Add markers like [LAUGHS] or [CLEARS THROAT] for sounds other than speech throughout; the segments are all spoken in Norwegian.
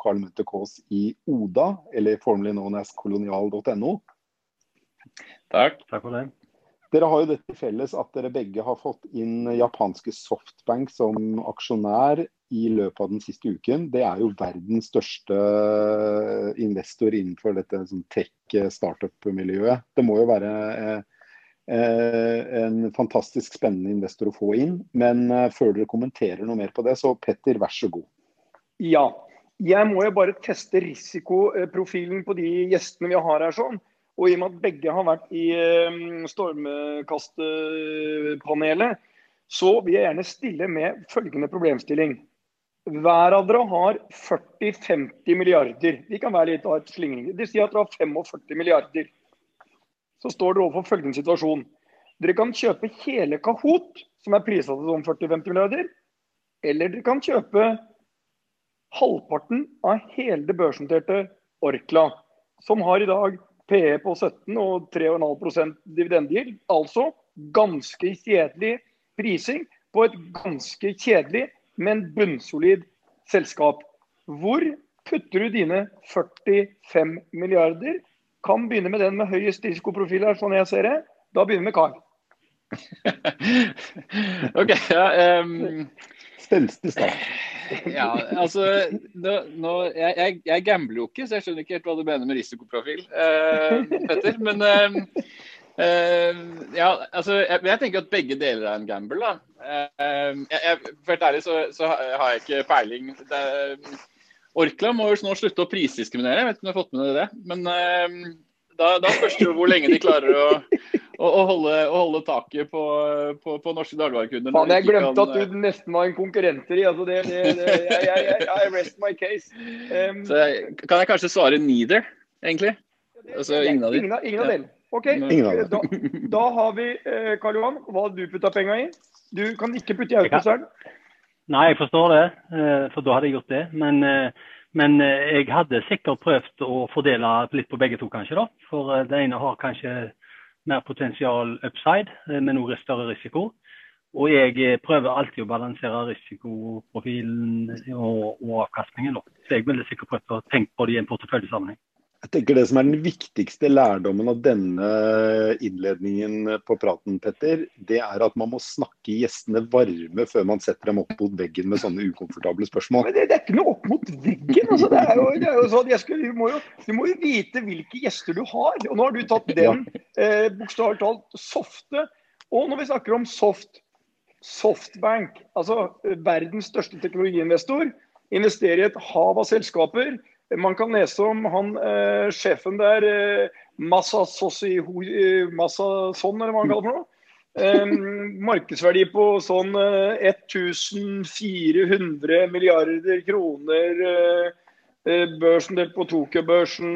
Carl Munthe Kaas i Oda, eller formelig known as kolonial.no. Takk. Takk for det. Dere har jo det til felles at dere begge har fått inn japanske Softbank som aksjonær i løpet av den siste uken. Det er jo verdens største investor innenfor dette sånn tech-startup-miljøet. Det må jo være eh, eh, en fantastisk spennende investor å få inn. Men eh, før dere kommenterer noe mer på det, så Petter, vær så god. Ja. Jeg må jo bare teste risikoprofilen på de gjestene vi har her. sånn. Og i og med at begge har vært i stormkastepanelet, stormkastpanelet, så vil jeg gjerne stille med følgende problemstilling. Hver av dere har 40-50 milliarder. Vi kan være litt av et slingring. De sier at dere har 45 milliarder. Så står dere overfor følgende situasjon. Dere kan kjøpe hele Kahoot, som er prisa til sånn 40-50 milliarder. Eller dere kan kjøpe halvparten av hele det børsnoterte Orkla, som har i dag PE på 17 og 3,5% dividendegild. Altså ganske kjedelig prising på et ganske kjedelig, men bunnsolid selskap. Hvor putter du dine 45 milliarder? Kan begynne med den med høyest risikoprofil her, sånn jeg ser det. Da begynner vi med Carl. [LAUGHS] OK. Ja, um, Spenstig start. [LAUGHS] ja altså nå, nå, jeg, jeg, jeg gambler jo ikke, så jeg skjønner ikke helt hva du mener med risikoprofil, uh, Petter. Men uh, uh, ja, altså, jeg, jeg, tenker at begge deler er en gamble. da. Jeg, for helt ærlig så, så, har jeg ikke peiling. Det, Orkla må jo nå slutte å prisdiskriminere, jeg vet ikke om du har fått med deg det. Men da, da spørs det jo hvor lenge de klarer å å, å, holde, å, holde, taket på, på, på norske dagligvarekunder. Faen, jeg glemte kan, at du nesten var en konkurrenter i. Altså det, det, det, jeg, jeg, jeg, rest my case. Um, så jeg, kan jeg kanskje svare neither, egentlig? Altså ingen av dem. Ingen av, dem. OK, da, da, har vi eh, Karl Johan, hva har du putta penga i? Du kan ikke putte i autoseren. Nei, jeg forstår det, for da hadde jeg gjort det. Men, men jeg hadde sikkert prøvd å fordele litt på begge to, kanskje. da. For det ene har kanskje mer potensial upside, men noe større risiko. Og jeg eh, prøver alltid å balansere risikoprofilen og, og avkastningen. Så jeg ville sikkert prøvd å tenke på det i en porteføljesammenheng. Jeg tenker Det som er den viktigste lærdommen av denne innledningen på praten, Petter, det er at man må snakke gjestene varme før man setter dem opp mot veggen med sånne ukomfortable spørsmål. Men det, det er ikke noe opp mot veggen. Altså, det er jo, det er jo sånn, skal, du, må jo, du, må jo, vite hvilke gjester du har. Og Nå har du tatt den eh, bokstavelig talt softe. Og når vi snakker om soft, Softbank, altså verdens største teknologiinvestor, investerer i et hav av selskaper man kan lese om han eh, sjefen der, eh, Massa Sossi eh, Massa Sånn, eller hva han kaller for noe. Eh, markedsverdi på sånn eh, 1400 milliarder kroner. Eh, eh, børsen delt på Tokyo-børsen.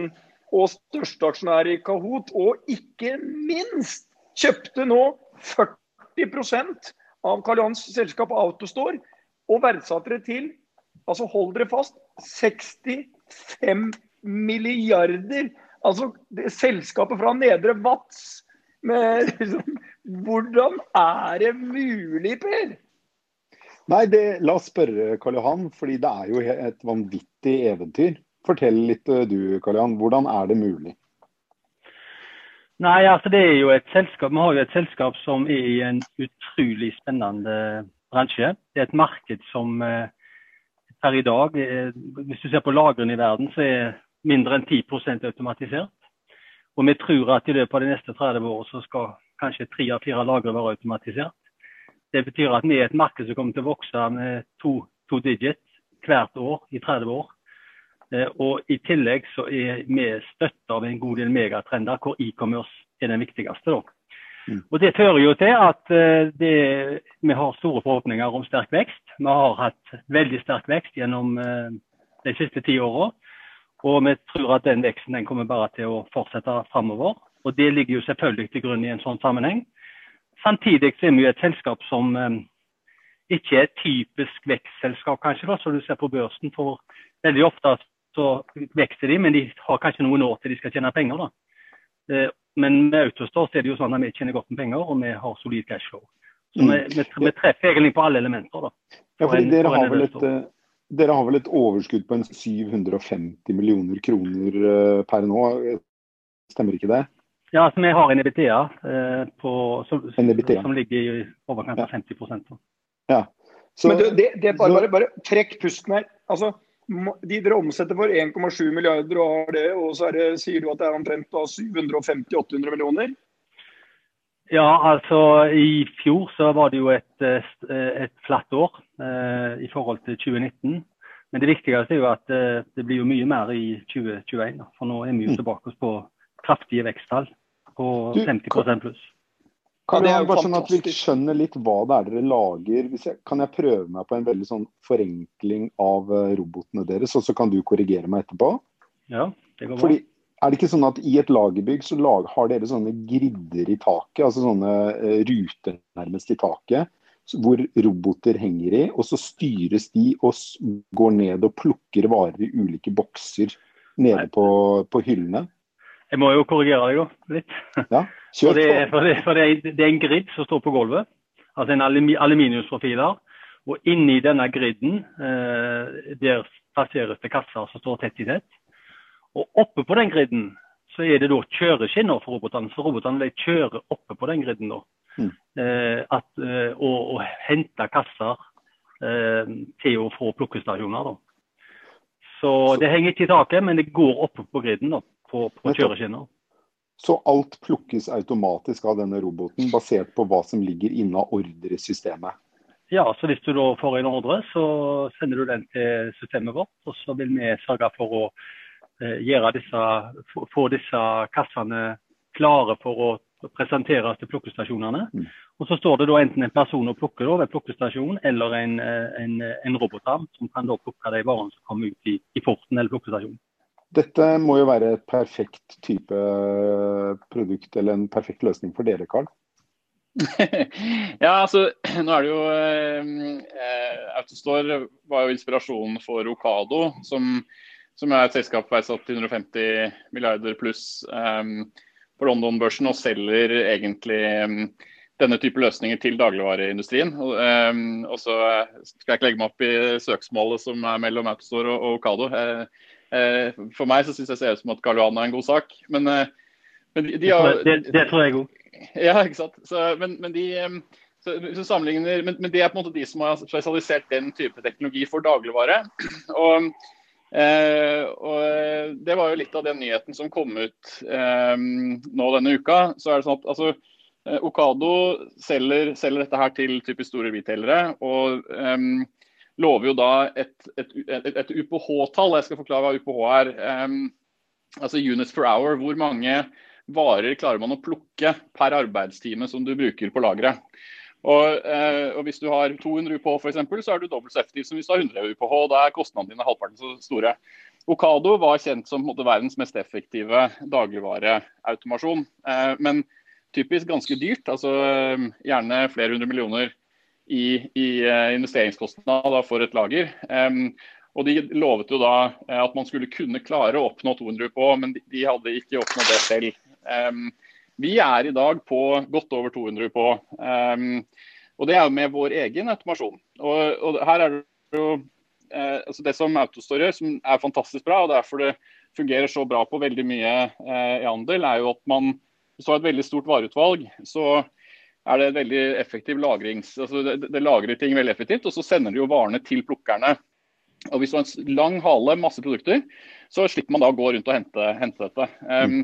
Og største aksjonær i Kahoot. Og ikke minst kjøpte nå 40% av Karl Johans selskap Autostore. Og verdsatte det til, altså hold dere fast, 65 milliarder. Altså det, selskapet fra Nedre Vats. Med, liksom, hvordan er det mulig, Per? Nei, det, La oss spørre Karl Johan, fordi det er jo et vanvittig eventyr. Fortell litt eh, du, Karl Johan. Hvordan er det mulig? Nei, altså det er jo et selskap, Vi har jo et selskap som er i en utrolig spennende bransje. Det er et marked som eh, per i dag, eh, hvis du ser på lagrene i verden, så er mindre enn 10% automatisert. Og vi tror at i løpet av de neste 30 årene så skal kanskje tre av fire lagre være automatisert. Det betyr at vi er et marked som kommer til å vokse med to, to digit hvert år i 30 år. Eh, og I tillegg så er vi støtta av en god del megatrender hvor e-commerce er den viktigste. da. Mm. Og Det fører jo til at eh, det, vi har store forhåpninger om sterk vekst. Vi har hatt veldig sterk vekst gjennom eh, de siste ti åra. Og vi tror at den veksten den kommer bare til å fortsette framover. Og det ligger jo selvfølgelig til grunn i en sånn sammenheng. Samtidig er vi jo et selskap som ikke er et typisk vekstselskap, kanskje, da, som du ser på børsen. For veldig ofte så vokser de, men de har kanskje noen år til de skal tjene penger. da. Men med Autostore er det jo sånn at vi tjener godt med penger, og vi har solid cashflow. Så vi, vi, vi, treffer egentlig på alle elementer. da. Ja, fordi dere har, vel et, eh, dere har vel et overskudd på en 750 millioner kroner eh, per nå, stemmer ikke det? Ja, altså vi har en EBTA, eh, på, som, EBTA. som, ligger i overkant av 50 da. Ja. Så, Men det, det, bare, bare, bare trekk pusten her. Altså, de dere omsetter for 1,7 milliarder og har det, og så det, sier du at det er omtrent 750-800 millioner? Ja, altså i fjor så var det jo et, eh, et flatt år eh, i forhold til 2019. Men det viktigste er jo at eh, det blir jo mye mer i 2021. For nå er vi jo mm. tilbake på kraftige veksttall på 50 pluss. Kan jeg, bare sånn at vi skjønner litt hva det er dere lager. Jeg, kan jeg prøve meg på en veldig sånn forenkling av eh, robotene deres, og så kan du korrigere meg etterpå? Ja, det går bra. Fordi, er det ikke sånn at i et lagerbygg så lag, har dere sånne gridder i taket, altså sånne uh, ruter nærmest i taket, hvor roboter henger i, og så styres de og går ned og plukker varer i ulike bokser nede på, på hyllene? Jeg må jo korrigere deg litt. Ja, for, det, for, det, for det, det, er en grid som står på gulvet, altså en aluminiumsprofiler. Og inni denne griden eh, der plasseres det kasser som står tett i tett. Og oppe på den griden så er det da kjøreskinner for robotene. Så robotene kjører oppe på den griden da. Mm. Eh, at, eh, og, og henter kasser eh, til og fra plukkestasjoner. da. Så det henger ikke i taket, men det går oppe på griden. da på, på kjøreskinner. Så alt plukkes automatisk av denne roboten, basert på hva som ligger inna ordresystemet? Ja, så hvis du da får en ordre, så sender du den til systemet vårt. Og så vil vi sørge for å eh, disse, få disse kassene klare for å presenteres til plukkestasjonene. Mm. Og så står det da enten en person og plukker ved plukkestasjonen, eller en, eh, en, en robotarm som kan da plukke de varene som kommer ut i, i porten eller plukkestasjonen. Dette må jo være et perfekt type produkt eller en perfekt løsning for dere, Karl? [LAUGHS] ja, altså nå er det jo eh, Autostore var jo inspirasjonen for Okado, som, som er et selskap verdsatt til 150 milliarder pluss eh, på London-børsen og selger egentlig eh, denne type løsninger til dagligvareindustrien. Og, um, og så skal jeg ikke legge meg opp i søksmålet som er mellom Autostore og, og Okado. Eh, for meg så syns jeg ser ut som at Karl Johan er en god sak. Men, eh, men de, de har, det, det, tror jeg òg. Ja, ikke sant. Så, men, men, de så, så sammenligner, men, men, det er på en måte de som har spesialisert den type teknologi for dagligvare. [CLEARS THROAT] Og, eh, og det var jo litt av den nyheten som kom ut eh, nå denne uka. Så er det sånn at altså, eh, Okado selger, selger, dette her til typisk store retailere. og um, lover jo da et, et, et, et UPH-tall. Jeg skal forklare hva UPH er. Um, altså units per hour. Hvor mange varer klarer man å plukke per arbeidstime som du bruker på lageret. Og, eh, og, Hvis du har 200 UPH, for eksempel, så er du dobbelt så effektiv som hvis du har 100 UPH. og Da er kostnadene dine halvparten så store. Okado var kjent som måte, verdens mest effektive dagligvareautomasjon. Eh, men typisk ganske dyrt. altså eh, Gjerne flere hundre millioner i, i eh, investeringskostnad for et lager. Og De lovet jo da eh, at man skulle kunne klare å oppnå 200 på, men de, de hadde ikke oppnådd det selv. Vi er i dag på godt over 200 på. Og Det er jo med vår egen automasjon. Og, og her er det jo eh, altså det som Autostore gjør, som er fantastisk bra, og derfor det fungerer så bra på veldig mye i handel, er jo at man hvis du har et veldig stort vareutvalg, så er det et veldig effektiv lagrings... Altså det, det, lagrer ting veldig effektivt, og så sender de jo varene til plukkerne. Og Hvis du har en lang hale, masse produkter, så slipper man da å gå rundt og hente, hente dette. Um,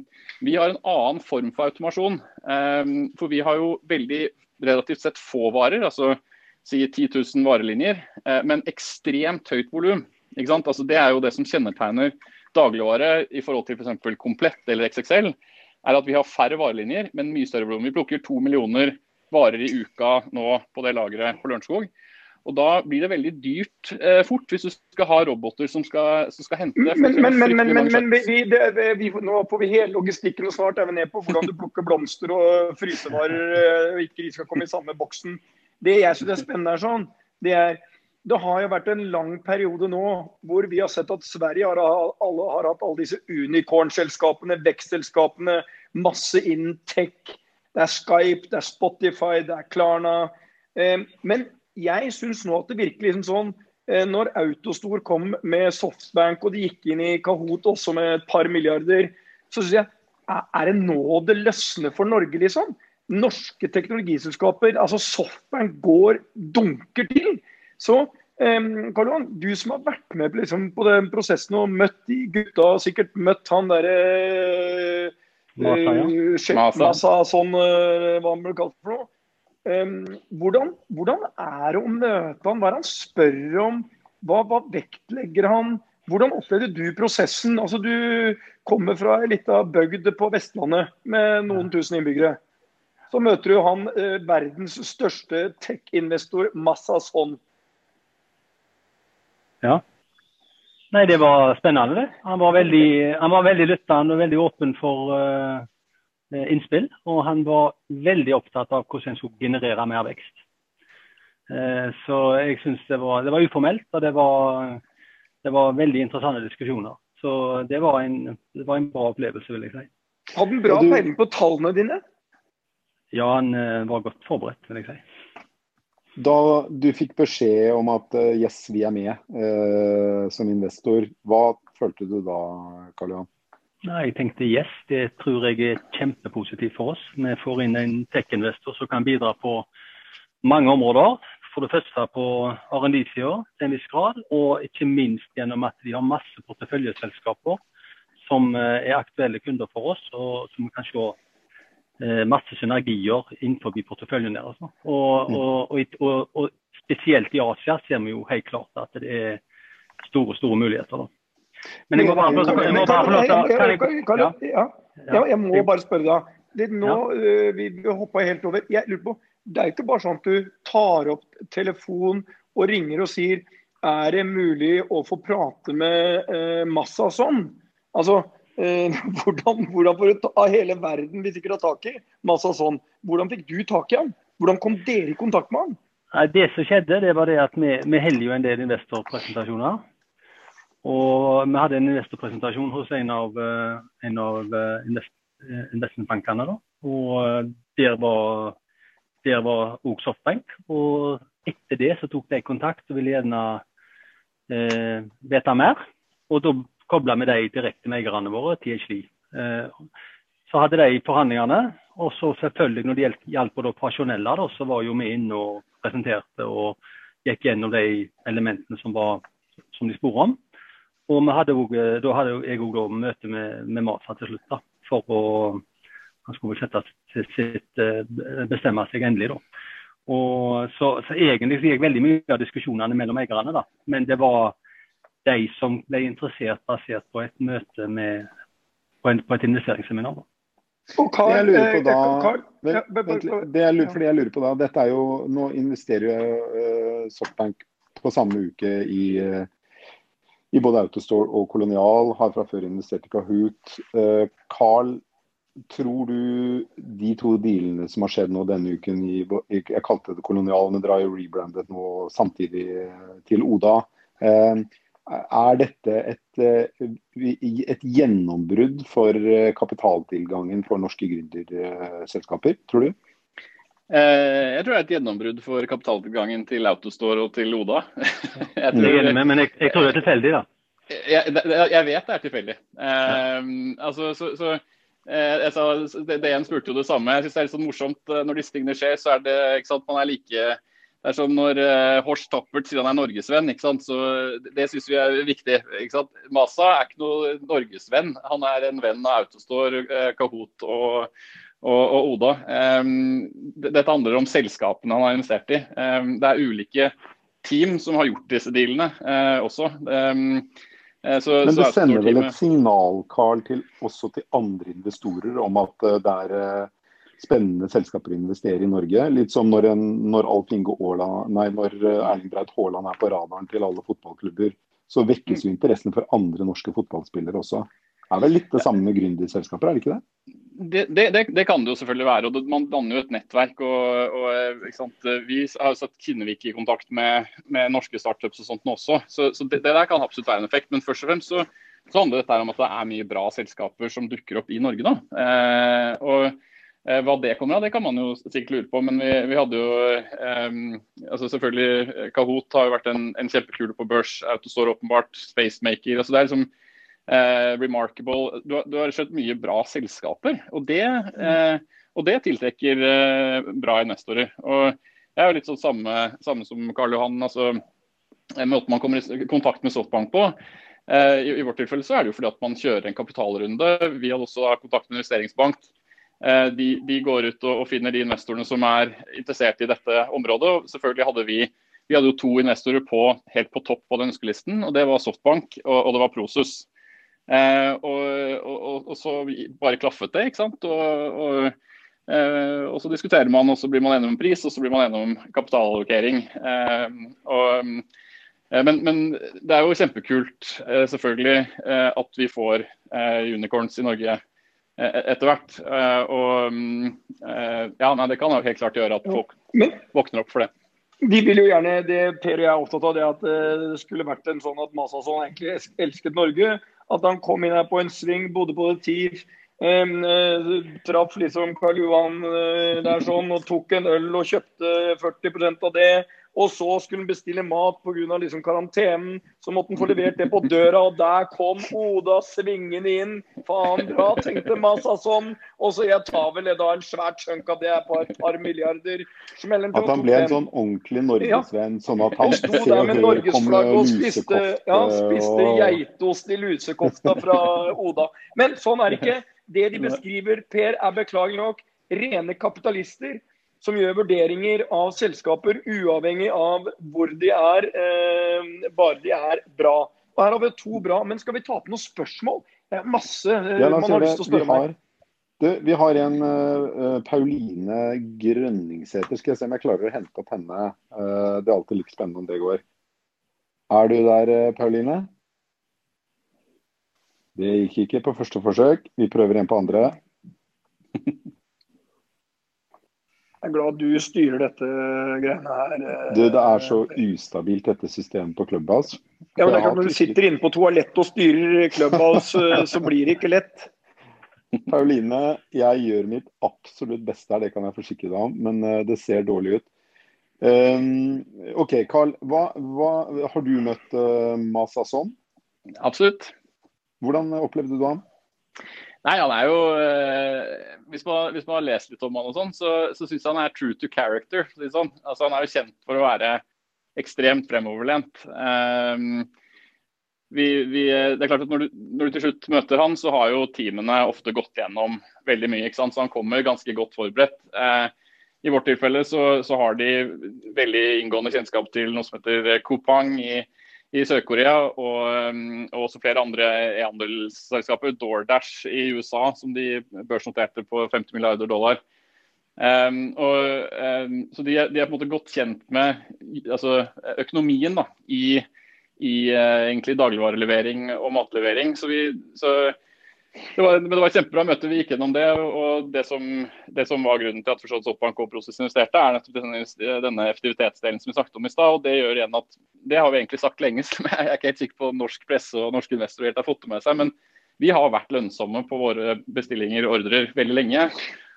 vi har en annen form for automasjon. Um, for vi har jo veldig relativt sett få varer, altså si 10 000 varelinjer, uh, men ekstremt høyt volum. Altså, det er jo det som kjennetegner dagligvare i forhold til f.eks. Komplett eller XXL, er at vi har færre varelinjer, men mye større volum. Vi plukker to millioner varer i uka nå på det lageret på Lørenskog. Og Da blir det veldig dyrt eh, fort, hvis du skal ha roboter som skal, som skal hente det. Men, men, men, men, men, men vi, det, vi, nå får vi hele logistikken og snart er vi ned på hvordan du plukker blomster og frysevarer eh, og ikke de skal komme i samme boksen. Det jeg synes er spennende, er sånn, det er det har jo vært en lang periode nå hvor vi har sett at Sverige har, alle, har hatt alle disse unicorn-selskapene, vekstselskapene, masse innen tech. Det er Skype, det er Spotify, det er Klarna. Eh, men jeg syns nå at det virker liksom sånn eh, når Autostor kom med Softbank og de gikk inn i Kahoot også med et par milliarder, så syns jeg er det nå det løsner for Norge, liksom? Norske teknologiselskaper, altså Softbank går dunker til. Så um, Karl Johan, du som har vært med liksom, på den prosessen og møtt de gutta, sikkert møtt han derre Masa, ja. Masa. Masa, sånn uh, hva han ble kalt for noe. Um, hvordan, hvordan, er det å møte han? Hva er det han spør om? Hva, hva, vektlegger han? Hvordan opplevde du prosessen? Altså, du kommer fra ei lita bygd på Vestlandet med noen tusen innbyggere. Så møter du han eh, verdens største tech-investor, Massa Son. Ja. Nei, det var spennende, det. Han var veldig, han var veldig lyttende og veldig åpen for uh, innspill. Og han var veldig opptatt av hvordan en skulle generere mer vekst. Uh, så jeg syns det, det, var uformelt, og det var, det var veldig interessante diskusjoner. Så det var, en, det var en bra opplevelse, vil jeg si. Hadde han bra peiling på tallene dine? Ja, han uh, var godt forberedt, vil jeg si. Da du fikk beskjed om at uh, yes, vi er med eh, som investor, hva følte du da, Karl Johan? Nei, Jeg tenkte yes, det tror jeg er kjempepositivt for oss. Vi får inn en tech-investor som kan bidra på mange områder. For det første på R&D-sida til en viss grad, og ikke minst gjennom at de har masse porteføljeselskaper som uh, er aktuelle kunder for oss, og som vi kan se Eh, masse synergier innenfor porteføljen deres. Mm. Og, og, og, og, spesielt i Asia ser vi jo helt klart at det er store, store muligheter. Da. Men jeg må bare til Ja, jeg må bare spørre deg. Det, nå, uh, vi, vi hoppa helt over. Jeg lurer på, Det er ikke bare sånn at du tar opp telefonen og ringer og sier er det mulig å få prate med uh, Massa sånn? Altså, Eh, [LAUGHS] hvordan, hvordan får du ta hele verden hvis ikke du har tak i masse sånn? Hvordan fikk du tak i han? Hvordan kom dere i kontakt med han? Nei, det som skjedde, det var det at vi, vi holder jo en del investorpresentasjoner. Og vi hadde en investorpresentasjon hos en av, eh, en av eh, invest, investmentbankene. Da. Og der var der var også Softbank. Og etter det så tok de kontakt og ville gjerne eh, vite mer. Og da kobla vi de direkte med eierne våre, THD. Eh, så hadde de forhandlingene. Og så selvfølgelig når det gjaldt på det operasjonelle, da, så var jo vi inne og presenterte og gikk gjennom de elementene som, var, som de spurte om. Og hadde også, da hadde jeg òg møte med, med Masa til slutt, da, for å Han skulle sette sitt, sitt, eh, bestemme seg endelig, da. Og så, så egentlig så gikk veldig mye av diskusjonene mellom eierne, da. Men det var de som ble interessert basert på et møte med, på, en, på et investeringsseminar. det jeg lurer på da, det jeg lurer, fordi jeg lurer på da, dette er jo, Nå investerer jo uh, Softbank på samme uke i, uh, i både Autostore og Kolonial. Har fra før investert i Kahoot. Uh, Carl, tror du de to dealene som har skjedd nå denne uken i, Jeg kalte det Kolonial, men dere har jo rebrandet nå samtidig til Oda. Uh, er dette et, eh, et gjennombrudd for eh, kapitaltilgangen for norske gründerselskaper, tror du? Eh, jeg tror det er et gjennombrudd for kapitaltilgangen til Autostore og til Oda. [LAUGHS] jeg, tror, med, men jeg, jeg, tror det er tilfeldig, da. Jeg, jeg, vet det er tilfeldig. Eh, altså, så, så eh, sa, DN spurte jo det samme. Jeg synes det er litt sånn morsomt når disse tingene skjer, så er det ikke sant, man er like det er som når uh, Horst Tappert sier han er norgesvenn. ikke sant? Så Det syns vi er viktig. ikke sant? Masa er ikke noe norgesvenn. Han er en venn av Autostore, uh, Kahoot og, og, og Oda. Um, dette handler om selskapene han har investert i. Um, det er ulike team som har gjort disse dealene uh, også. Um, så, Men det sender vel et signal Carl, til, også til andre investorer om at det er spennende selskaper å investere i Norge. Litt som når, en, når Aaland, nei, når Erling Breit Haaland er på radaren til alle fotballklubber, så vekkes jo interessen for andre norske fotballspillere også. Det er vel litt det samme med gründerselskaper, er det ikke det? Det, det, det, det, kan det jo selvfølgelig være. og Man danner jo et nettverk. og, og Vi har jo satt Kinnevik i kontakt med, med, norske startups og sånt nå også. Så, så det, der kan absolutt være en effekt. Men først og fremst så, så handler dette om at det er mye bra selskaper som dukker opp i Norge. Eh, og eh, Hva det kommer av, det kan man jo sikkert lure på. Men vi, vi hadde jo um, altså selvfølgelig Kahoot har jo vært en, en kjempekule på børs. Autostore åpenbart. Spacemaker. altså det er liksom uh, remarkable. Du du har skjønt mye bra selskaper, og det, uh, og det tiltrekker uh, bra investorer. Og jeg er jo litt sånn samme, samme som Karl Johan. altså eh, Måten man kommer i kontakt med Softbank på. Eh, i, I, vårt tilfelle så er det jo fordi at man kjører en kapitalrunde. Vi hadde også kontakt med investeringsbank. Eh, de, de, går ut og, og, finner de investorene som er interessert i dette området. og selvfølgelig hadde vi vi hadde jo to investorer på, helt på topp på den ønskelisten. og Det var Softbank og, og det var Prosus. Eh, og, og, og, så bare klaffet det, ikke sant. Og, eh, så diskuterer man, og så blir man enig om pris, og så blir man enig om kapitalallokering. Eh, men, men, det er jo kjempekult selvfølgelig at vi får unicorns i Norge etter hvert. Og ja, nei, det kan jo helt klart gjøre at folk våkner opp for det. Vi vil jo gjerne, det Per og jeg er opptatt av, det at det skulle vært en sånn at Masason egentlig elsket Norge. At han kom inn her på en sving, bodde på det TIV, uh, traff liksom Karl Johan der sånn og tok en øl og kjøpte 40% av det. Og så skulle han bestille mat pga. Liksom karantenen. Så måtte han få levert det på døra, og der kom Oda svingende inn. Faen bra, tenkte Masa sånn. Og så jeg tar vel da en svært chunk av det er på et par milliarder. At han ble en sånn ordentlig norgesvenn, ja. sånn at han sto der med norgesflagget og spiste, ja, spiste og... geitost i lusekofta fra Oda. Men sånn er det ikke. Det de beskriver, Per, er beklagelig nok rene kapitalister som gjør vurderinger av selskaper uavhengig av hvor de er, eh, bare de er bra. Og Her har vi to bra, men skal vi ta på noen spørsmål? Det er masse eh, ja, man har lyst til å spørre om. Du, vi har en uh, Pauline Grønningsæter. Skal jeg se om jeg klarer å hente opp henne. Uh, det er alltid litt spennende om det går. Er du der, Pauline? Det gikk ikke på første forsøk. Vi prøver en på andre. Jeg er glad du styrer dette greiene her. Eh, du, det er så ustabilt dette systemet på Clubhouse. Ja, men det er klart Når du sitter inne på toalettet og styrer Clubhouse, eh, så blir det ikke lett. [LAUGHS] Pauline, jeg gjør mitt absolutt beste her, det kan jeg forsikre deg om, men eh, det ser dårlig ut. Um, OK, Carl. Hva, hva, har du møtt uh, Masa Son? Absolutt. Hvordan opplevde du ham? Nei, han er jo eh, hvis, man, hvis, man, har lest litt om han og sånn, så, så syns jeg han er true to character. Sånn. Altså, han er jo kjent for å være ekstremt fremoverlent. Um, vi, vi, det er klart at når du, når du, til slutt møter han, så har jo teamene ofte gått gjennom veldig mye. ikke sant? Så han kommer ganske godt forberedt. Eh, I vårt tilfelle så, så, har de veldig inngående kjennskap til noe som heter Coupang i, i Sør-Korea, og, um, og, også flere andre e-handelsselskaper. DoorDash i USA, som de børsnoterte på 50 milliarder dollar. Um, og, um, så de, de, er på en måte godt kjent med altså, økonomien da, i, i uh, dagligvarelevering og matlevering. Så, vi, så det var, men det var et kjempebra møte. Vi gikk gjennom det. og Det som, det som var grunnen til at Forstått Soppbank og Prosess investerte, er nettopp denne, denne effektivitetsdelen som vi snakket om i stad. og Det gjør igjen at, det har vi egentlig sagt lenge, [LAUGHS] som jeg er ikke helt sikker på norsk presse og norske investorer helt har fått det med seg. Men vi har vært lønnsomme på våre bestillinger og ordrer veldig lenge.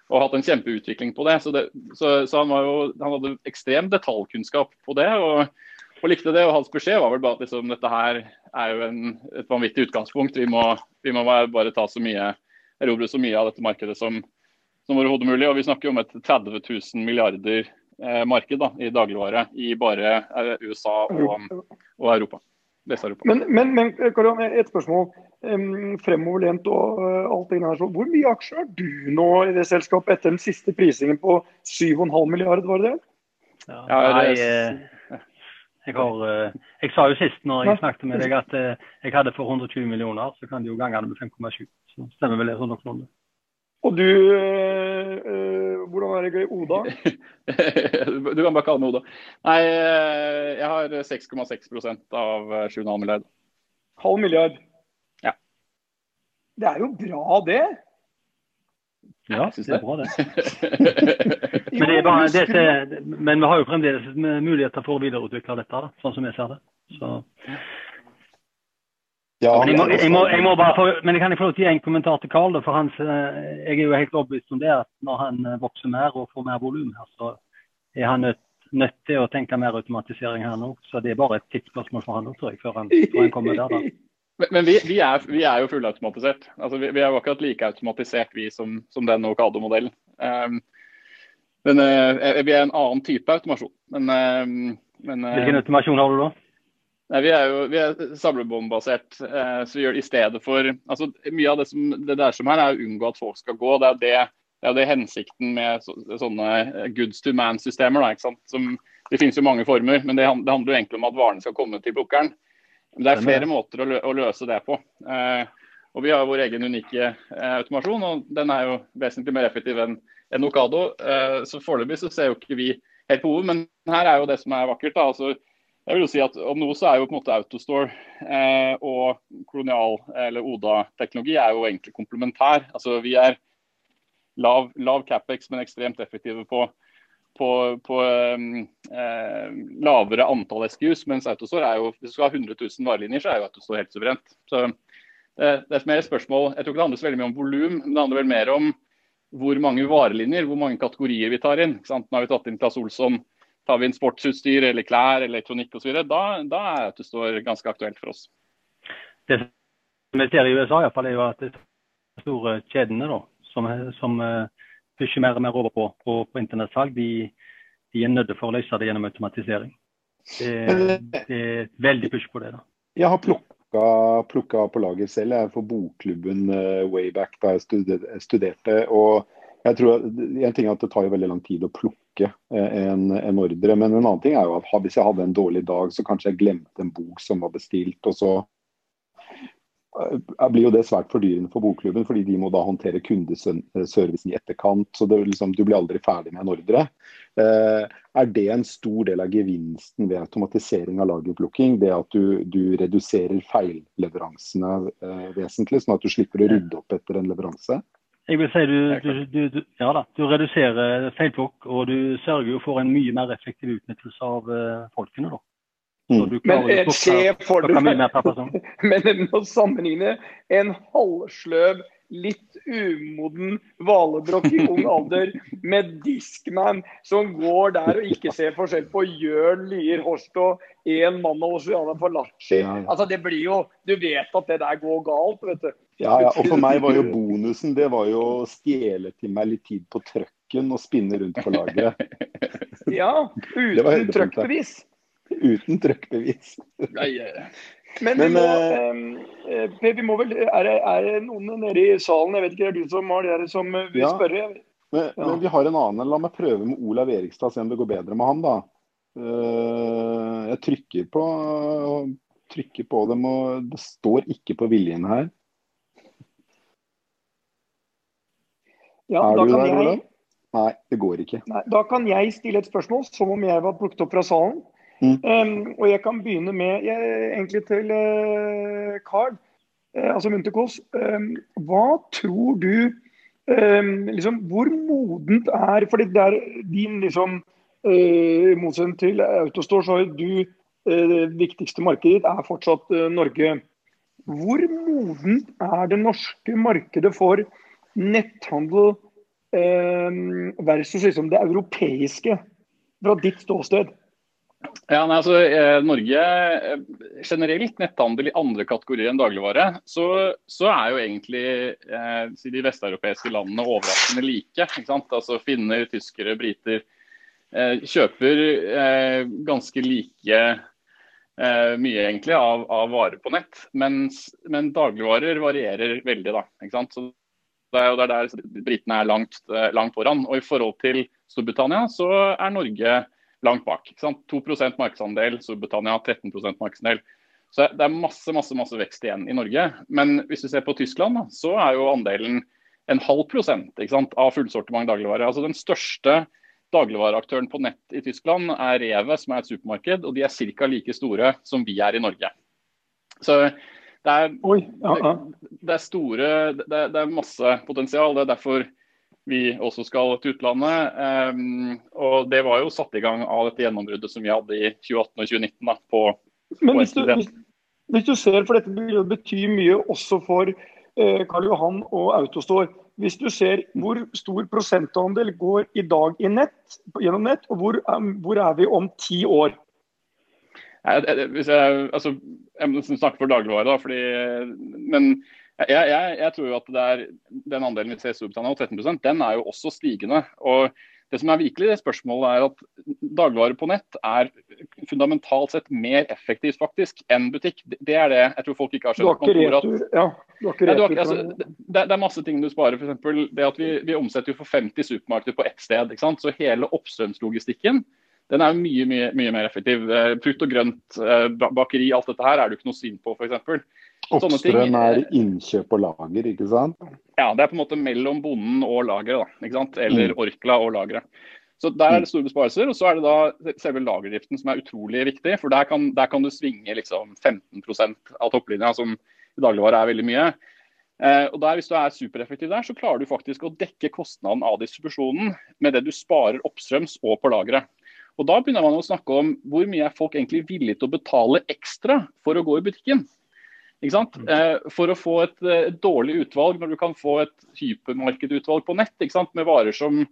Og hatt en kjempeutvikling på det. Så, det, så, så han, jo, han, hadde ekstrem detaljkunnskap på det. og og likte det. Og hans beskjed var vel bare at liksom, dette her er jo en, et vanvittig utgangspunkt. Vi må, vi må bare ta så mye, erobre så mye av dette markedet som, som overhodet mulig. Og vi snakker jo om et 30 000 milliarder eh, marked da, i dagligvare i bare eh, USA og, og Europa. Vest-Europa. Men, men, men Karan, et spørsmål. Um, fremoverlent og uh, alt det her. Så hvor mye aksjer har du nå i det selskapet etter den siste prisingen på 7,5 milliarder, var det det? Ja, nei, Jeg, har, eh, jeg sa jo sist når jeg snakket med deg at eh, jeg hadde for 120 millioner, så kan du jo gange det med 5,7. Så stemmer vel det sånn noenlunde. Og du, øh, hvordan er det gøy? Oda? [LAUGHS] du kan bare kalle meg Oda. Nei, jeg har 6,6% av 7,5 milliard. Halv milliard? Ja. Det er jo bra, det. Ja, det er bra, det. [LAUGHS] men, det er bare, det, men vi har jo fremdeles muligheter for å videreutvikle dette, da, sånn som jeg ser det. Så. Ja, men, jeg må, jeg må, jeg må få, men kan jeg få lov til å gi en kommentar til Karl? For hans, eh, jeg er jo helt overbevist om det at når han eh, vokser mer og får mer volum så er han nødt, nødt, til å tenke mer automatisering her nå. Så det er bare et tidsspørsmål for han tror jeg, før han, før han kommer der. da. Men, vi, vi, er, vi, er, jo fullautomatisert. Altså, vi, vi, er jo akkurat like automatisert vi som, som den Okado-modellen. Um, men uh, vi er en annen type automasjon. Men, uh, men uh, Hvilken automasjon har du da? Nei, Vi er jo vi er samlebåndbasert. så vi gjør det i stedet for altså Mye av det som det der som her er å unngå at folk skal gå. Det er det, det, er det hensikten med så, sånne goods to man-systemer. Det finnes jo mange former, men det, det handler jo egentlig om at varene skal komme til plukkeren. Det er flere måter å, løse det på. Eh, og Vi har vår egen unike eh, automasjon, og den er jo vesentlig mer effektiv enn en Okado. Eh, så Foreløpig så ser jo ikke vi helt behov, men her er jo det som er vakkert. da, altså jeg vil jo si at Om noe så er jo på en måte Autostore eh, og kolonial- eller Oda-teknologi er jo egentlig komplementær. Altså Vi er lav, lav capex, men ekstremt effektive på på, på eh, lavere antall SKUs, mens Autostore er jo, hvis du skal ha 100 000 varelinjer, så er jo Autostore helt suverent. Så det, det er mer et spørsmål, Jeg tror ikke det handler så veldig mye om volum, men det handler vel mer om hvor mange varelinjer, hvor mange kategorier vi tar inn. Nå har vi tatt inn Claes Olsson. Tar vi inn sportsutstyr eller klær, elektronikk osv., da, da er Autostore ganske aktuelt for oss. Det vi ser i USA, i fall, er jo at de store kjedene da, som, som eh, pusher mer og mer over på, på, på internettsalg, de, de, er nødt for å løse det gjennom automatisering. Det, det er veldig push på det. da. Jeg har plukka, plukka på lager selv jeg for bokklubben uh, way back da jeg studerte. og jeg tror En ting er at det tar jo veldig lang tid å plukke uh, en, en, ordre, men en annen ting er jo at hvis jeg hadde en dårlig dag, så kanskje jeg glemte en bok som var bestilt. og så Eh, blir jo det svært fordyrende for bokklubben, fordi de må da håndtere kundeservicen i etterkant. så liksom, Du blir aldri ferdig med en ordre. Eh, er det en stor del av gevinsten ved automatisering av lagerplukking? Det at du, du reduserer feilleveransene eh, vesentlig, sånn at du slipper å rydde opp etter en leveranse? Jeg vil si du, du, du, ja da, du reduserer feilplukk, og du sørger for en mye mer effektiv utnyttelse av uh, folkene. da. Mm. Men se for deg [LAUGHS] Men å sammenligne en halvsløv, litt umoden hvalbrokk i ung alder med Discman som går der og ikke ser forskjell på Jørn Lier Horst og én mann av Oceana Falaci. Altså, det blir jo Du vet at det der går galt, vet du. Ja, ja, og for meg var jo [LAUGHS] bonusen det var jo å stjele til meg litt tid på trøkken og spinne rundt på lageret. ja, uten trøkkbevis. Uten trøkkbevis. Men, vi, må, eh, eh, vi må vel er det, er det, noen nede i salen, jeg vet ikke, det er du som har det som vil ja, spørre? Men, ja. men, vi har en annen. La meg prøve med Olav Erikstad, se om det går bedre med han, da. Uh, jeg trykker på, trykker på dem, og det står ikke på viljen her. Ja, er du der, Olav? Nei, det går ikke. Nei, da kan jeg stille et spørsmål som om jeg var plukket opp fra salen. Mm. Um, og jeg kan begynne med jeg, egentlig til uh, Carl, uh, altså Munterkås. Um, hva tror du um, liksom, Hvor modent er fordi det er din liksom uh, motsetning til Autostore, så har du det viktigste markedet ditt er fortsatt Norge. Hvor modent er det norske markedet for netthandel versus liksom, det europeiske, fra ditt ståsted? Ja, nei, altså, eh, Norge eh, generelt, netthandel i andre kategorier enn dagligvare, så, så er jo egentlig eh, de vesteuropeiske landene overraskende like. ikke sant? Altså Finner, tyskere, briter eh, kjøper eh, ganske like eh, mye egentlig av, av, varer på nett. Mens, men dagligvarer varierer veldig. da, ikke sant? Så det er, jo der, der britene er langt, langt foran. Og i forhold til Storbritannia så er Norge langt bak. ikke sant? 2 markedsandel, Storbritannia 13% markedsandel. Så det er masse masse, masse vekst igjen i Norge. Men hvis du ser på Tyskland, da, så er jo andelen en halv prosent ikke sant, av fullsortiment dagligvare. Altså Den største dagligvareaktøren på nett i Tyskland er Reve, som er et supermarked. Og de er ca. like store som vi er i Norge. Så det er, Oi, ja, ja. det er store det det er masse potensial. Det er derfor vi også skal til utlandet. Um, og det var jo satt i gang av dette gjennombruddet som vi hadde i 2018 og 2019 da, på, Men hvis du, hvis, hvis du ser, for dette betyr mye også for eh, Karl Johan og Autostore. Hvis du ser hvor stor prosentandel går i dag i nett, gjennom nett, og hvor, er- hvor er vi om ti år? Jeg, hvis jeg, altså, jeg må snakke for dagligvare, da, fordi, men jeg, jeg, jeg tror jo at det er den andelen vi ser i Storbritannia, 13% den er jo også stigende. og det som er virkelig det spørsmålet er at Dagligvare på nett er fundamentalt sett mer effektivt faktisk enn butikk. Det er det jeg tror folk ikke har Du har ikke retur. Ja, du har ikke Nei, du har, altså, det, det er masse ting du sparer. For eksempel, det at vi, vi omsetter jo for 50 supermarkeder på ett sted. Ikke sant? Så hele oppstrømslogistikken den er mye mye, mye mer effektiv. Eh, Frukt og grønt, eh, bakeri, alt dette her er det jo ikke noe svinn på, f.eks. Oppstrøm eh, er innkjøp og lager, ikke sant? Ja, det er på en måte mellom bonden og lageret. Eller Mm. Orkla og lageret. Så Der er det store besparelser. Og så er det da selve lagerdriften som er utrolig viktig. For der kan, der kan du svinge liksom 15% av topplinja, som i dagligvare er veldig mye. Eh, og der, Hvis du er supereffektiv der, så klarer du faktisk å dekke kostnaden av distribusjonen med det du sparer oppstrøms og på lageret. Og Da begynner man å snakke om hvor mye er folk egentlig villige til å betale ekstra for å gå i butikken. Ikke sant? Eh, for å få et, eh, et dårlig utvalg, når du kan få et hypermarkedutvalg på nett ikke sant? med varer som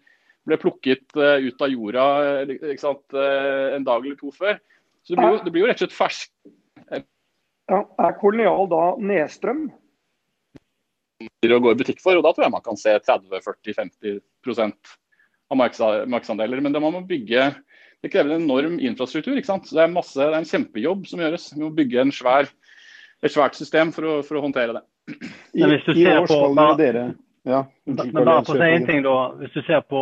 ble plukket eh, ut av jorda ikke sant? En dag eller to før. Så det blir jo, det blir jo rett og slett fersk. Ja, er kolonial da nedstrøm? å gå i butikk for. og Da tror jeg man kan se 30-40-50 av markedsandeler. Men det man må bygge det krever en enorm infrastruktur. ikke sant? Så det er, masse, det er en kjempejobb som gjøres. Vi må bygge en svær, et svært system for å, for å håndtere det. I, Men hvis du ser på bare- dere ja, Men bare for å si en ting, da. Hvis du ser på,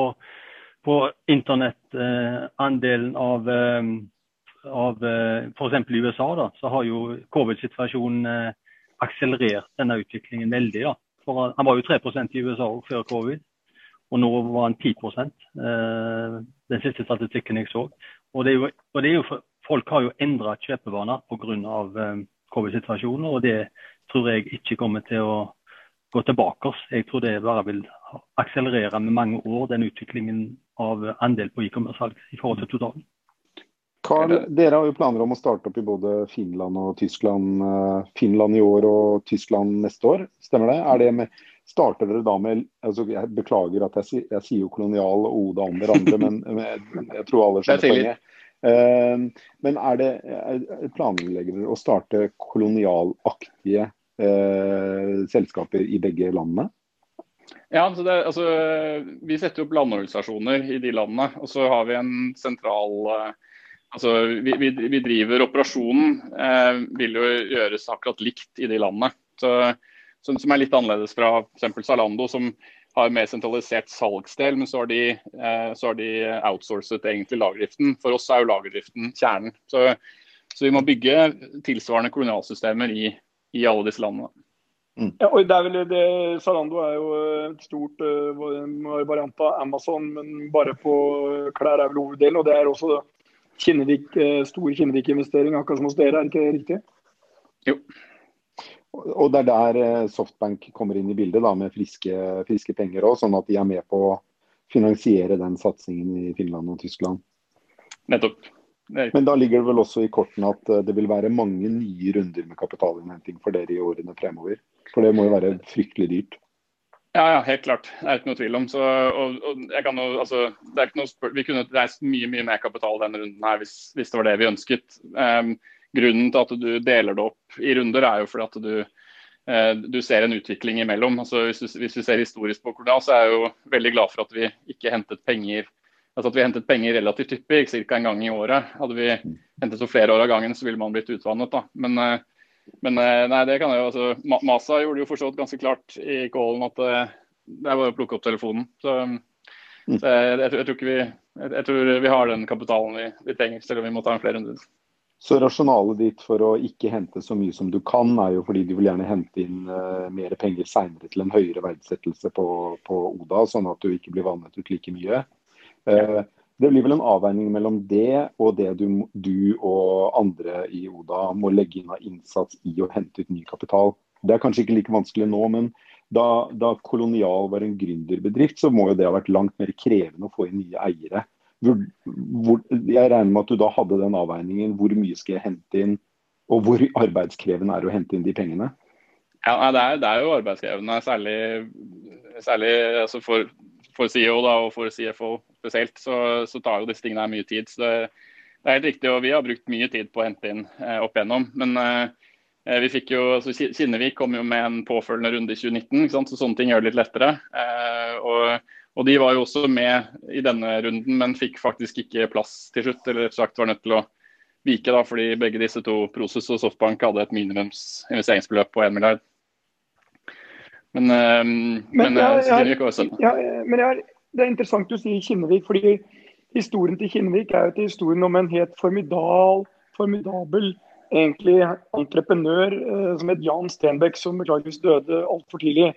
på internettandelen av, eh, av eh, f.eks. i USA, da, så har jo covid-situasjonen eh, akselerert denne utviklingen veldig. da. For Han var jo 3 i USA før covid, og nå var han 10 eh, den siste statistikken jeg så. Og det er jo, og det er jo Folk har jo endret kjøpevaner pga. Eh, covid-situasjonen, og det tror jeg ikke kommer til å gå tilbake. Jeg tror det bare vil akselerere med mange år, den utviklingen av andel på e-commerce-salg i forhold til totalen. Karl, dere har jo planer om å starte opp i både Finland og Tyskland. eh, Finland i år og Tyskland neste år, stemmer det? Er det med, starter dere da med altså Jeg beklager at jeg, jeg sier jo kolonial og Oda om hverandre, men, [LAUGHS] men jeg, tror alle Det er skjønner poenget. Eh, men er det er- planlegger dere å starte kolonialaktige eh, selskaper i begge landene? Ja, så det, altså, Vi setter opp landorganisasjoner i de landene. Og så har vi en sentral eh, altså, vi, vi, vi driver Operasjonen eh, vil jo gjøres akkurat likt i de landene. Så, som, som er litt annerledes fra f.eks. Zalando, som har mer sentralisert salgsdel, men så har, de, eh, så har de outsourcet egentlig lagerdriften. For oss er jo lagerdriften kjernen. Så, så vi må bygge tilsvarende kolonialsystemer i, i alle disse landene. Ja, og det er vel det, Zalando er jo et stort uh, variant av Amazon, men bare på klær er vel hoveddelen. Og det er også Kinnevik, eh, stor Kinnevik-investering, akkurat som hos dere, er ikke det riktig? Og det er der eh, Softbank kommer inn i bildet, da, med friske, friske penger òg, sånn at de er med på å finansiere den satsingen i Finland og Tyskland. Nettopp. Men da ligger det vel også i kortene at eh, det vil være mange nye runder med kapitalinnhenting for dere i årene fremover. For det må jo være fryktelig dyrt. Ja, ja, helt klart. Det er ikke noe tvil om. Så, og, og jeg kan jo, altså, er noe vi kunne reist mye mye mer kapital denne runden her hvis, hvis det var det vi ønsket. Um, grunnen til at du deler det opp i runder, er jo fordi at du, uh, du ser en utvikling imellom. Altså, hvis, du, hvis vi ser historisk på korona, så er jeg jo veldig glad for at vi ikke hentet penger altså at vi hentet penger relativt hyppig, ca. en gang i året. Hadde vi hentet så flere år av gangen, så ville man blitt utvannet. da. Men eh, men eh, nei, det kan jeg jo, altså, Masa gjorde jo for så vidt ganske klart i callen at eh, det er bare å plukke opp telefonen. Så, så jeg, jeg, tror- jeg, tror ikke vi, jeg Jeg, jeg, tror vi har den kapitalen vi, vi trenger, selv om vi må ta en flere runder. Så rasjonalet ditt for å ikke hente så mye som du kan, er jo fordi du vil gjerne hente inn uh, mer penger seinere til en høyere verdsettelse på, på, Oda, sånn at du ikke blir vannet ut like mye. Uh, det blir vel en avveining mellom det og det du, du, og andre i Oda må legge inn av innsats i å hente ut ny kapital. Det er kanskje ikke like vanskelig nå, men da, da Kolonial var en gründerbedrift, så må jo det ha vært langt mer krevende å få inn nye eiere hvor, hvor, jeg regner med at du da hadde den avveiningen. Hvor mye skal jeg hente inn, og hvor arbeidskrevende er det å hente inn de pengene? Ja, det er, det er jo arbeidskrevende, særlig, særlig altså for, for, CEO da, og for CFO spesielt. Så, så tar jo disse tingene mye tid. så det, det, er helt riktig, og Vi har brukt mye tid på å hente inn eh, opp igjennom. Men eh, vi fikk jo, altså Kinnevik kom jo med en påfølgende runde i 2019, så sånne ting gjør det litt lettere. Eh, og og De var jo også med i denne runden, men fikk faktisk ikke plass til slutt. eller rett og var nødt til å vike, da, fordi begge disse to, Prosus og Softbank, hadde et minimums investeringsbeløp på 1 milliard. Men, øh, men, men jeg, jeg, jeg, men jeg, det er interessant du sier Kinnevik, fordi historien til Kinnevik er jo til historien om en helt formidal, formidabel egentlig entreprenør uh, som het Jan Stenbeck, som beklageligvis døde altfor tidlig.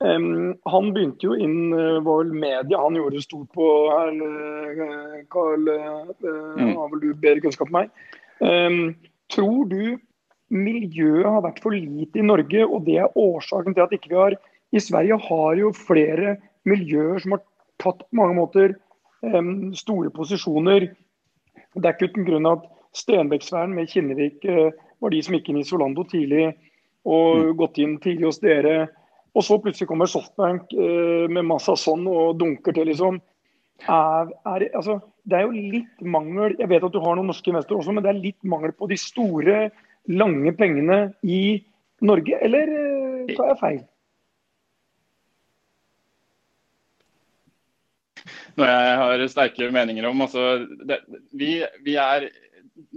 Um, han begynte jo inn uh, var media, han gjorde det stort på her. Uh, uh, mm. har vel du bedre kunnskap enn meg. Um, tror du miljøet har vært for lite i Norge, og det er årsaken til at ikke vi har I Sverige har jo flere miljøer som har tatt på mange måter store posisjoner. Det er ikke uten grunn at Stenbeksfæren med Kinnevik var de som gikk inn i Solando tidlig og mm. gått inn tidlig hos dere. Og så plutselig kommer Softbank uh, med masse sånn og dunker til, liksom. Er, er, altså, det er jo litt mangel Jeg vet at du har noen norske investorer også, men det er litt mangel på de store, lange pengene i Norge, eller uh, tar jeg feil? Når jeg har sterke meninger om altså, det, vi, vi, er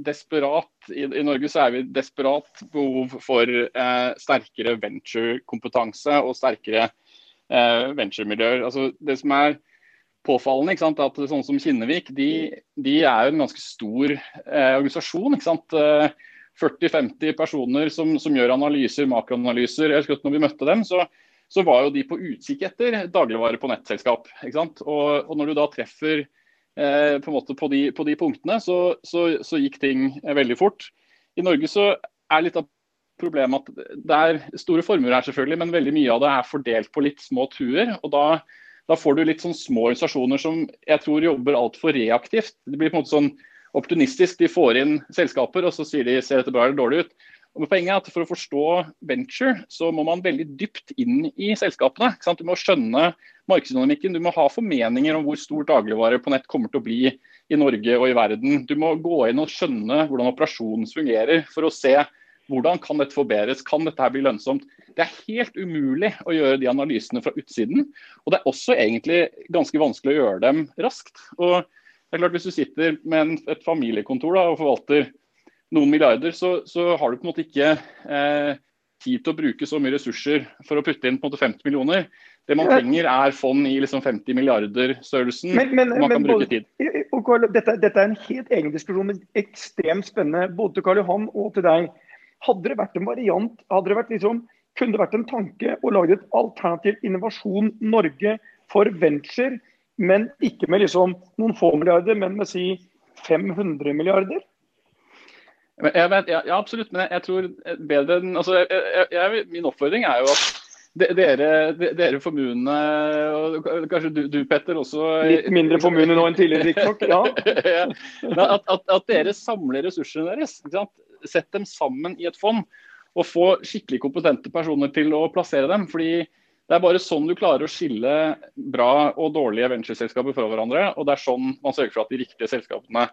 desperat i, i, Norge så er vi desperat behov for eh, sterkere venturekompetanse og sterkere eh, venturemiljøer. Altså, det som er påfallende, ikke sant, at sånn som Kinnevik, de, de er jo en ganske stor eh, organisasjon. ikke sant, 40-50 eh, personer som, som, gjør analyser, makroanalyser. Jeg husker at når vi møtte dem, så, så var jo de på utkikk etter dagligvare på nettselskap. og, og når du da treffer Eh, på, på, de, på de punktene, så, så, så, gikk ting veldig fort. I Norge så er litt av problemet at det er store formuer her, selvfølgelig, men veldig mye av det er fordelt på litt små tuer. og da, da får du litt sånn små organisasjoner som jeg tror jobber altfor reaktivt. Det blir på en måte sånn opportunistisk. De får inn selskaper, og så sier de ser dette bra eller dårlig ut. Og poenget er at For å forstå venture, så må man veldig dypt inn i selskapene. Du må skjønne markedsdynamikken. Du må ha formeninger om hvor stor dagligvare på nett kommer til å bli i Norge og i verden. Du må gå inn og skjønne hvordan operasjonen fungerer, for å se hvordan kan dette forbedres, kan dette bli lønnsomt. Det er helt umulig å gjøre de analysene fra utsiden. Og det er også egentlig ganske vanskelig å gjøre dem raskt. Og det er klart Hvis du sitter med en, et familiekontor da, og forvalter noen milliarder, så, så, har du på en måte ikke eh, tid til å bruke så mye ressurser for å putte inn på en måte 50 millioner. Det man trenger er fond i liksom 50 milliarder-størrelsen. Men, men, man kan bruke tid. Karl, dette, dette, er en helt egen diskusjon, men ekstremt spennende både til Karl Johan og til deg. Hadde det vært en variant, hadde det vært liksom, kunne det vært en tanke å lage et alternativ Innovasjon Norge for venture, men ikke med liksom noen få milliarder, men med si 500 milliarder? Vet, ja, ja, absolutt, men jeg, jeg tror bedre enn altså, jeg, jeg, Min oppfordring er jo at dere, dere formuene, og kanskje du, du, Petter også Litt mindre formue nå enn tidligere, riktignok. [LAUGHS] Ja. at, at, at, dere samler ressursene deres. Sett dem sammen i et fond. Og få skikkelig kompetente personer til å plassere dem. fordi det er bare sånn du klarer å skille bra og dårlige ventureselskaper fra hverandre. og Det er sånn man sørger for at de riktige selskapene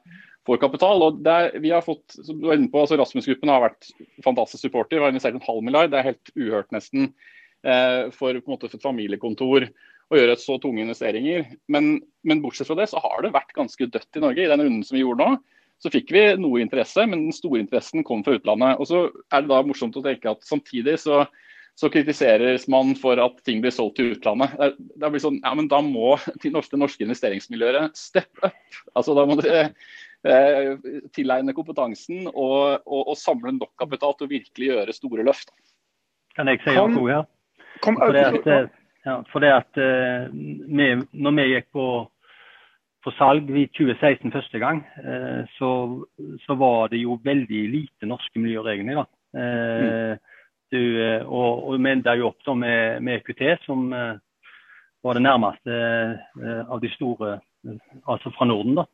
får kapital. og er, vi har fått, som du er inne på, altså Rasmus-gruppen har vært fantastisk supporter. Har investert en halv milliard. Det er helt uhørt nesten eh, for, måte, for et familiekontor å gjøre så tunge investeringer. Men, men, bortsett fra det så har det vært ganske dødt i Norge. I den runden som vi gjorde nå, så fikk vi noe interesse, men den store interessen kom fra utlandet. Og så er det da morsomt å tenke at samtidig så så kritiseres man for at ting blir solgt til utlandet. Det, det blir sånn, ja, men Da må de norske, norske investeringsmiljøet steppe up. Altså, da må dere eh, tilegne kompetansen og, og, og, samle nok kapital til å virkelig gjøre store løft. Kan jeg si noe her? Kom, for det at, eh, ja, fordi at eh, vi, når vi gikk på, på salg i 2016 første gang, eh, så, så, var det jo veldig lite norske miljøer egentlig. da. Uh, mm. Du, eh, og, og vi enda jo opp med, med EQT, som uh, var det nærmeste uh, av de store, uh, altså fra Norden. da.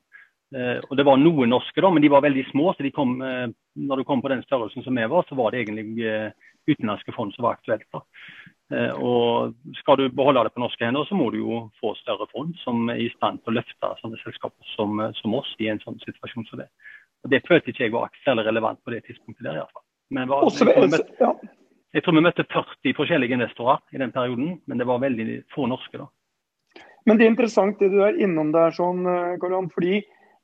og Det var noen norske, da, men de var veldig små. så de kom, Når du kom på den størrelsen som vi var, så var det egentlig utenlandske fond som var aktuelt. da. og Skal du beholde det på norske hender, så må du jo få større fond som er i stand til å løfte sånne selskaper som, som oss i en sånn situasjon som det. Og Det følte ikke jeg var særlig relevant på det tidspunktet der iallfall. Men var, Også, ja. Jeg tror vi møtte 40 forskjellige investorer i den perioden, men det var veldig få norske. da. Men det er interessant det du er innom der, sånn, Karl-Johan, fordi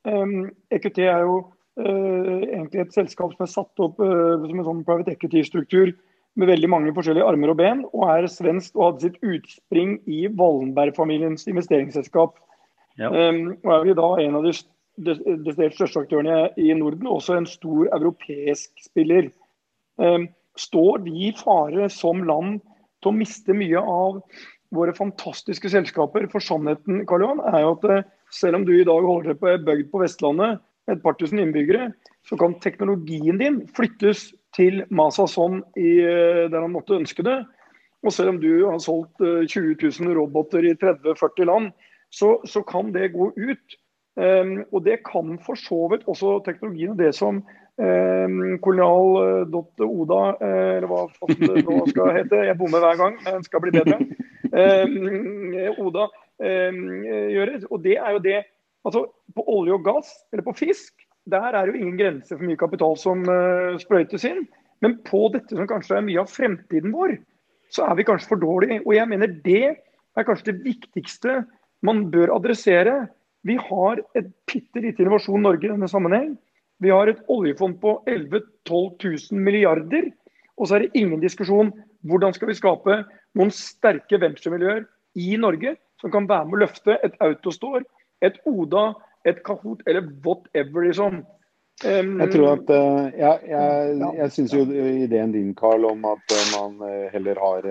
um, EQT er jo uh, egentlig et selskap som er satt opp uh, som en sånn private equity-struktur med veldig mange forskjellige armer og ben, og er svensk og hadde sitt utspring i Wallenberg-familiens investeringsselskap. Ja. Um, og er vi da en av de desidert største aktørene i Norden, og også en stor europeisk spiller. Um, står vi i fare som land til å miste mye av våre fantastiske selskaper. For sannheten Karl Johan, er jo at eh, selv om du i dag holder til på ei bygd på Vestlandet med et par tusen innbyggere, så kan teknologien din flyttes til Masa sånn i, eh, der han måtte ønske det. Og selv om du har solgt 20 eh, 000 roboter i 30-40 land, så, så, kan det gå ut. Um, og det kan for så vidt også teknologien og det som kolonial.oda, eh, eller hva det nå skal hete. Jeg bommer hver gang, men skal bli bedre. Ehm, Oda ehm, gjør. Og det er jo det altså På olje og gass, eller på fisk, der er jo ingen grense for mye kapital som uh, sprøytes inn. Men på dette som kanskje er mye av fremtiden vår, så er vi kanskje for dårlige. Og jeg mener det er kanskje det viktigste man bør adressere. Vi har et bitte lite Innovasjon Norge i denne sammenheng. Vi har et oljefond på 11 000-12 000 milliarder. Og så er det ingen diskusjon hvordan skal vi skape noen sterke venturemiljøer i Norge som kan være med å løfte et Autostore, et Oda, et Kahoot eller whatever. liksom. Um, jeg tror at uh, Jeg, jeg, jeg syns jo ideen din, Carl, om at uh, man uh, heller har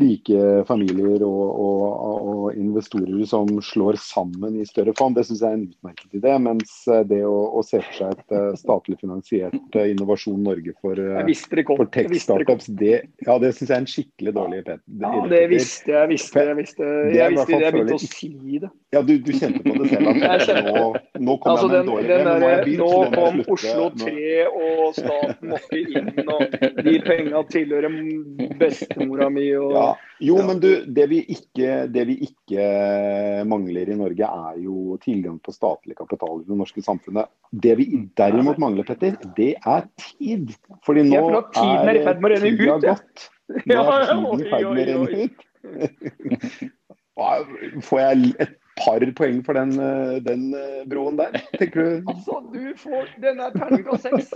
rike familier og, og, og, investorer som slår sammen i større fond. Det syns jeg er en utmerket idé. Mens eh, det å, å se for seg et eh, statlig finansiert eh, Innovasjon Norge for, for tech-startups, det, ja, det syns jeg er en skikkelig dårlig idé. Ja, det visste jeg. visste jeg visste, jeg, visste det, jeg begynte å si det. Ja, du, du kjente på det selv. At [LAUGHS] nå, nå kom altså, jeg med en dårlig idé. Nå, nå kom Oslo 3 og staten måtte inn, og de penga tilhører [LAUGHS] bestemora mi. og ja. Jo, men du, det vi, ikke, det vi, ikke, mangler i Norge, er jo tilgang på statlig kapital i det norske samfunnet. Det vi derimot mangler, Petter, det er tid. Fordi nå er gått. Nå er tiden i ferd med å renne ut. Får jeg et par poeng for den, den broen der, tenker du? Altså, du får Den er terningkast seks.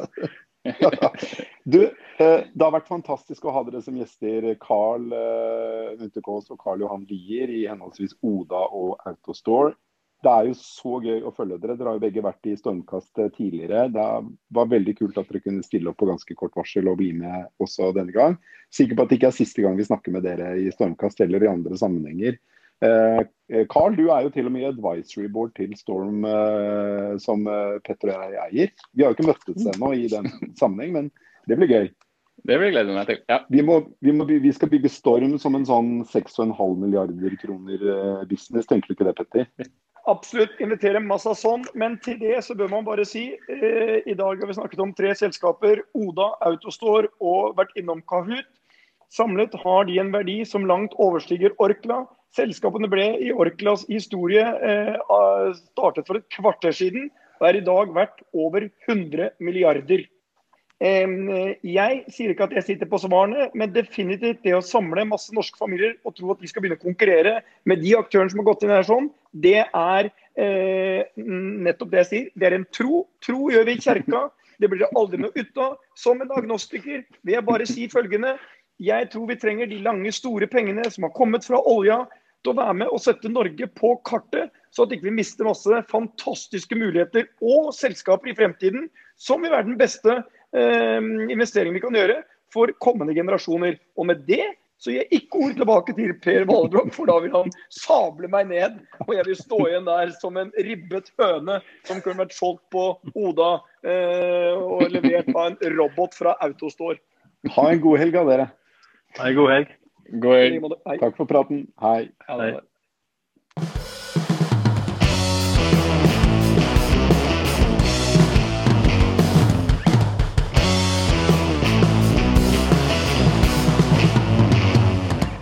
[LAUGHS] du, eh, det har vært fantastisk å ha dere som gjester, Carl eh, Munterkaas og Carl Johan Lier i henholdsvis Oda og Autostore. Det er jo så gøy å følge dere. Dere har jo begge vært i Stormkast eh, tidligere. Det var veldig kult at dere kunne stille opp på ganske kort varsel og bli med også denne gang. Sikker på at det ikke er siste gang vi snakker med dere i Stormkast eller i andre sammenhenger. Eh, Carl, du er jo til og med i advisory board til Storm eh, som eh, Petter og jeg eier. Vi har jo ikke møttes ennå i den [LAUGHS] sammenheng, men det blir gøy. Det vil jeg glede meg til. ja. Vi, må, vi, må, vi, skal bygge Storm som en sånn 6,5 milliarder kroner business, tenker du ikke det, Petter? Absolutt invitere masse sånn, men til det så bør man bare si eh, I dag har vi snakket om tre selskaper. Oda, Autostore og vært innom Kahoot. Samlet har de en verdi som langt overstiger Orkla. Selskapene ble i Orklas historie eh, startet for et kvarter siden og er i dag verdt over 100 milliarder. Jeg sier ikke at jeg sitter på svarene, men definitivt det å samle masse norske familier og tro at de skal begynne å konkurrere med de aktørene som har gått inn her sånn, det er eh, nettopp det jeg sier. Det er en tro. Tro gjør vi i kjerka. Det blir det aldri noe ut av. Som en agnostiker vil jeg bare si følgende. Jeg tror vi trenger de lange, store pengene som har kommet fra olja, til å være med og sette Norge på kartet, så at vi ikke mister masse fantastiske muligheter og selskaper i fremtiden, som vil være den beste eh, investeringen vi kan gjøre for kommende generasjoner. Og med det så gir jeg ikke ord tilbake til Per Valdrog, for da vil han sable meg ned. Og jeg vil stå igjen der som en ribbet høne som kunne vært solgt på Oda eh, og levert av en robot fra Autostore. Ha en god helg av dere. Ha en god helg. God helg. Takk for praten. Hei. Hei.